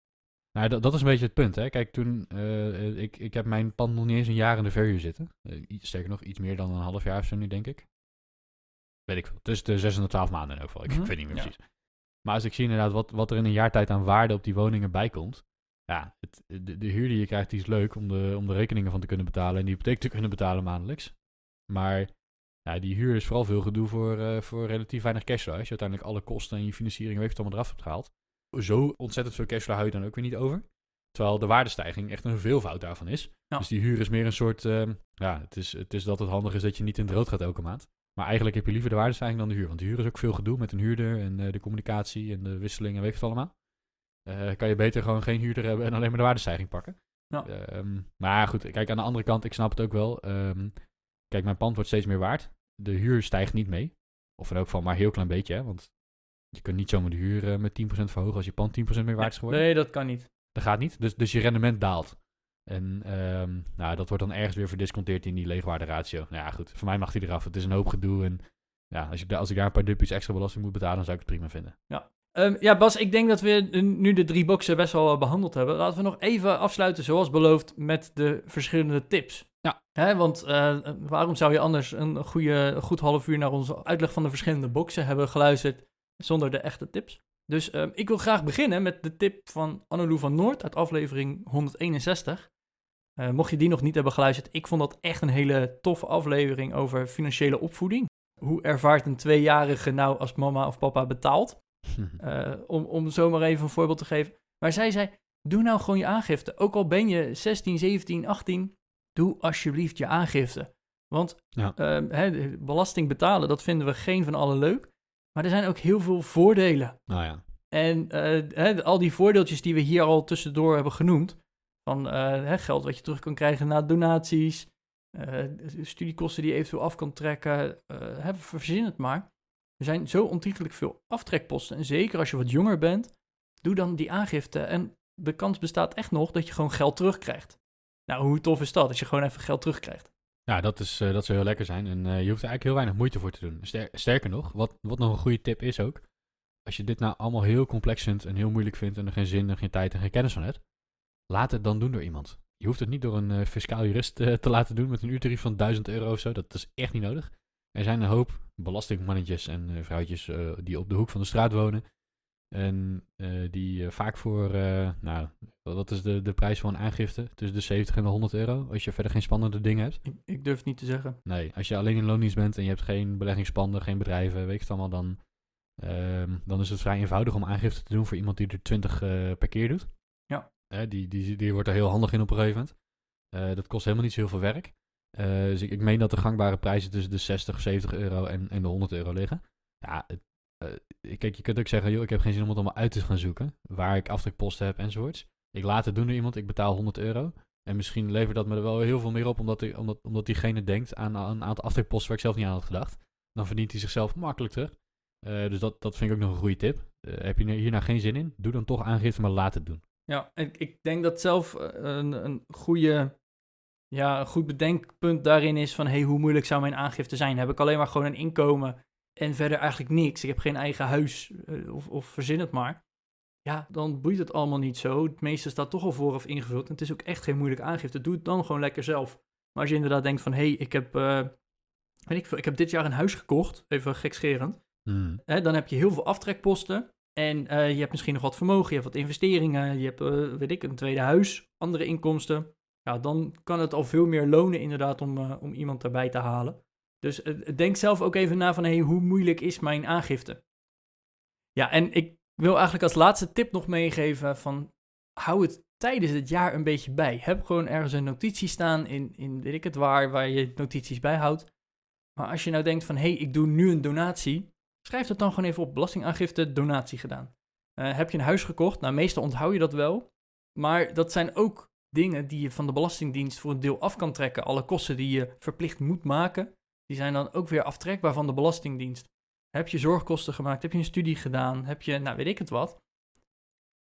Nou, dat, dat is een beetje het punt. Hè. Kijk, toen, eh, ik, ik heb mijn pand nog niet eens een jaar in de verhuur zitten. Iets, sterker nog, iets meer dan een half jaar of zo nu, denk ik. Weet ik veel. Tussen de 6 en de 12 maanden in elk geval. Ik, Mhm, weet niet meer ja. precies. Maar als ik zie inderdaad wat, wat er in een jaar tijd aan waarde op die woningen bijkomt. Ja, het, de, de huur die je krijgt, die is leuk om de, om de rekeningen van te kunnen betalen. En die hypotheek te kunnen betalen maandelijks. Maar ja, die huur is vooral veel gedoe voor, eh, voor relatief weinig cashflow. Als je uiteindelijk alle kosten en je financiering weet het allemaal eraf hebt gehaald. Zo ontzettend veel cashflow hou je dan ook weer niet over. Terwijl de waardestijging echt een veelvoud daarvan is. Ja. Dus die huur is meer een soort... ehm, ja, het is, het is dat het handig is dat je niet in het rood gaat elke maand. Maar eigenlijk heb je liever de waardestijging dan de huur. Want de huur is ook veel gedoe met een huurder en eh, de communicatie en de wisseling en weet je het allemaal. Eh, kan je beter gewoon geen huurder hebben en alleen maar de waardestijging pakken. Ja. Ehm, maar goed, kijk aan de andere kant, ik snap het ook wel. Ehm, kijk, mijn pand wordt steeds meer waard. De huur stijgt niet mee. Of in elk geval maar een heel klein beetje, hè, want je kunt niet zomaar de huur eh, met 10% verhogen als je pand 10% meer waard is geworden. Nee, dat kan niet. Dat gaat niet. Dus, dus je rendement daalt. En ehm, nou, dat wordt dan ergens weer verdisconteerd in die leegwaarderatio. Nou ja, goed. Voor mij mag die eraf. Het is een hoop gedoe. En ja, als, ik, da- als ik daar een paar duppies extra belasting moet betalen, dan zou ik het prima vinden. Ehm, ja, Bas, ik denk dat we nu de drie boxen best wel behandeld hebben. Laten we nog even afsluiten, zoals beloofd, met de verschillende tips. Ja. Hè, want eh, waarom zou je anders een, goede, een goed half uur naar onze uitleg van de verschillende boxen hebben geluisterd zonder de echte tips? Dus ehm, ik wil graag beginnen met de tip van Annelou van Noord uit aflevering 161. Uh, mocht je die nog niet hebben geluisterd, ik vond dat echt een hele toffe aflevering over financiële opvoeding. Hoe ervaart een tweejarige nou als mama of papa betaalt? Uh, <laughs> om, om zomaar even een voorbeeld te geven. Maar zij zei, doe nou gewoon je aangifte. Ook al ben je 16, 17, 18, doe alsjeblieft je aangifte. Want ja. uh, belasting betalen, dat vinden we geen van allen leuk. Maar er zijn ook heel veel voordelen. Nou ja. En uh, al die voordeeltjes die we hier al tussendoor hebben genoemd, van uh, geld wat je terug kan krijgen na donaties, uh, studiekosten die je eventueel af kan trekken, verzin het maar. Er zijn zo ontiegelijk veel aftrekposten. En zeker als je wat jonger bent, doe dan die aangifte. En de kans bestaat echt nog dat je gewoon geld terugkrijgt. Nou, hoe tof is dat als je gewoon even geld terugkrijgt? Ja, dat, is, dat zou heel lekker zijn. En je hoeft er eigenlijk heel weinig moeite voor te doen. sterker nog, wat, wat nog een goede tip is ook. Als je dit nou allemaal heel complex vindt en heel moeilijk vindt en er geen zin en geen tijd en geen kennis van hebt Laat het dan doen door iemand. Je hoeft het niet door een uh, fiscaal jurist te laten doen met een uurtarief van 1000 euro of zo. Dat is echt niet nodig. Er zijn een hoop belastingmannetjes en vrouwtjes die op de hoek van de straat wonen. En die vaak voor, nou, wat is de, de prijs van een aangifte? Tussen de 70 en de 100 euro. Als je verder geen spannende dingen hebt. Ik, ik durf het niet te zeggen. Nee, als je alleen in loondienst bent en je hebt geen beleggingspanden, geen bedrijven, weet je het allemaal, dan, ehm, dan is het vrij eenvoudig om aangifte te doen voor iemand die er 20 per keer doet. Hè, die, die, die wordt er heel handig in op een gegeven moment. Uh, dat kost helemaal niet zo heel veel werk. Uh, dus ik, ik meen dat de gangbare prijzen tussen de 60, 70 euro en, en de 100 euro liggen. Ja, het, uh, kijk, je kunt ook zeggen, joh, ik heb geen zin om het allemaal uit te gaan zoeken. Waar ik aftrekposten heb enzovoorts. Ik laat het doen door iemand, ik betaal 100 euro. En misschien levert dat me er wel heel veel meer op, omdat, omdat, omdat diegene denkt aan, een aantal aftrekposten waar ik zelf niet aan had gedacht. Dan verdient hij zichzelf makkelijk terug. dus dat, dat vind ik ook nog een goede tip. heb je hier nou geen zin in? Doe dan toch aangifte, maar laat het doen. Ja, ik, ik denk dat zelf eh, een, een, goede, ja, een goed bedenkpunt daarin is van... hey, hoe moeilijk zou mijn aangifte zijn? Heb ik alleen maar gewoon een inkomen en verder eigenlijk niks? Ik heb geen eigen huis uh, of, of verzin het maar. Ja, dan boeit het allemaal niet zo. Het meeste staat toch al vooraf ingevuld. En het is ook echt geen moeilijke aangifte. Doe het dan gewoon lekker zelf. Maar als je inderdaad denkt van... hey, ik heb, uh, weet ik, veel, ik heb dit jaar een huis gekocht. Even gekscherend. Mm. Hè, dan heb je heel veel aftrekposten. En uh, je hebt misschien nog wat vermogen, je hebt wat investeringen, je hebt, weet ik, een tweede huis, andere inkomsten. Ja, dan kan het al veel meer lonen inderdaad om, om iemand daarbij te halen. Dus denk zelf ook even na van, hey, hoe moeilijk is mijn aangifte? Ja, en ik wil eigenlijk als laatste tip nog meegeven van, hou het tijdens het jaar een beetje bij. Heb gewoon ergens een notitie staan in, in weet ik het waar, waar je notities bijhoudt. Maar als je nou denkt van, hey, ik doe nu een donatie, Schrijf dat dan gewoon even op. Belastingaangifte, donatie gedaan. Uh, heb je een huis gekocht? Nou, meestal onthoud je dat wel. Maar dat zijn ook dingen die je van de Belastingdienst voor een deel af kan trekken. Alle kosten die je verplicht moet maken, die zijn dan ook weer aftrekbaar van de Belastingdienst. Heb je zorgkosten gemaakt? Heb je een studie gedaan? Heb je, nou weet ik het wat?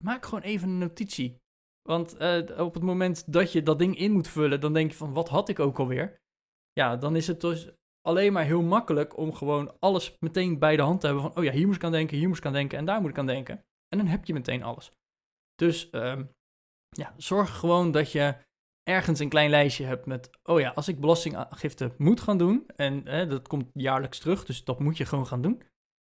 Maak gewoon even een notitie. Want uh, op het moment dat je dat ding in moet vullen, dan denk je van wat had ik ook alweer? Ja, dan is het dus alleen maar heel makkelijk om gewoon alles meteen bij de hand te hebben van, oh ja, hier moet ik aan denken, hier moet ik aan denken en daar moet ik aan denken. En dan heb je meteen alles. Dus um, ja, zorg gewoon dat je ergens een klein lijstje hebt met, oh ja, als ik belastingaangifte moet gaan doen, en dat komt jaarlijks terug, dus dat moet je gewoon gaan doen.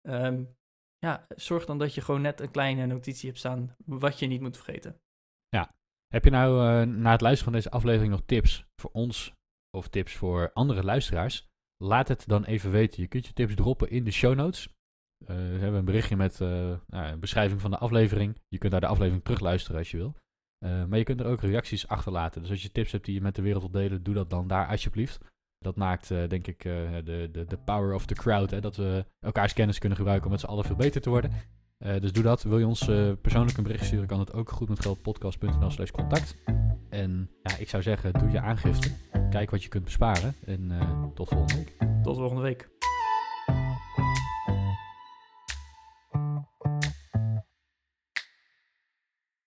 Um, ja, zorg dan dat je gewoon net een kleine notitie hebt staan wat je niet moet vergeten. Ja, heb je nou uh, na het luisteren van deze aflevering nog tips voor ons of tips voor andere luisteraars? Laat het dan even weten. Je kunt je tips droppen in de show notes. Uh, we hebben een berichtje met uh, nou, een beschrijving van de aflevering. Je kunt daar de aflevering terugluisteren als je wil. Uh, maar je kunt er ook reacties achterlaten. Dus als je tips hebt die je met de wereld wilt delen, doe dat dan daar alsjeblieft. Dat maakt, denk ik, de, de, de power of the crowd. Hè, dat we elkaars kennis kunnen gebruiken om met z'n allen veel beter te worden. dus doe dat. Wil je ons persoonlijk een bericht sturen, kan het ook goed met geldpodcast.nl slash contact. En ja, ik zou zeggen, doe je aangifte. Kijk wat je kunt besparen. En tot volgende week. Tot volgende week.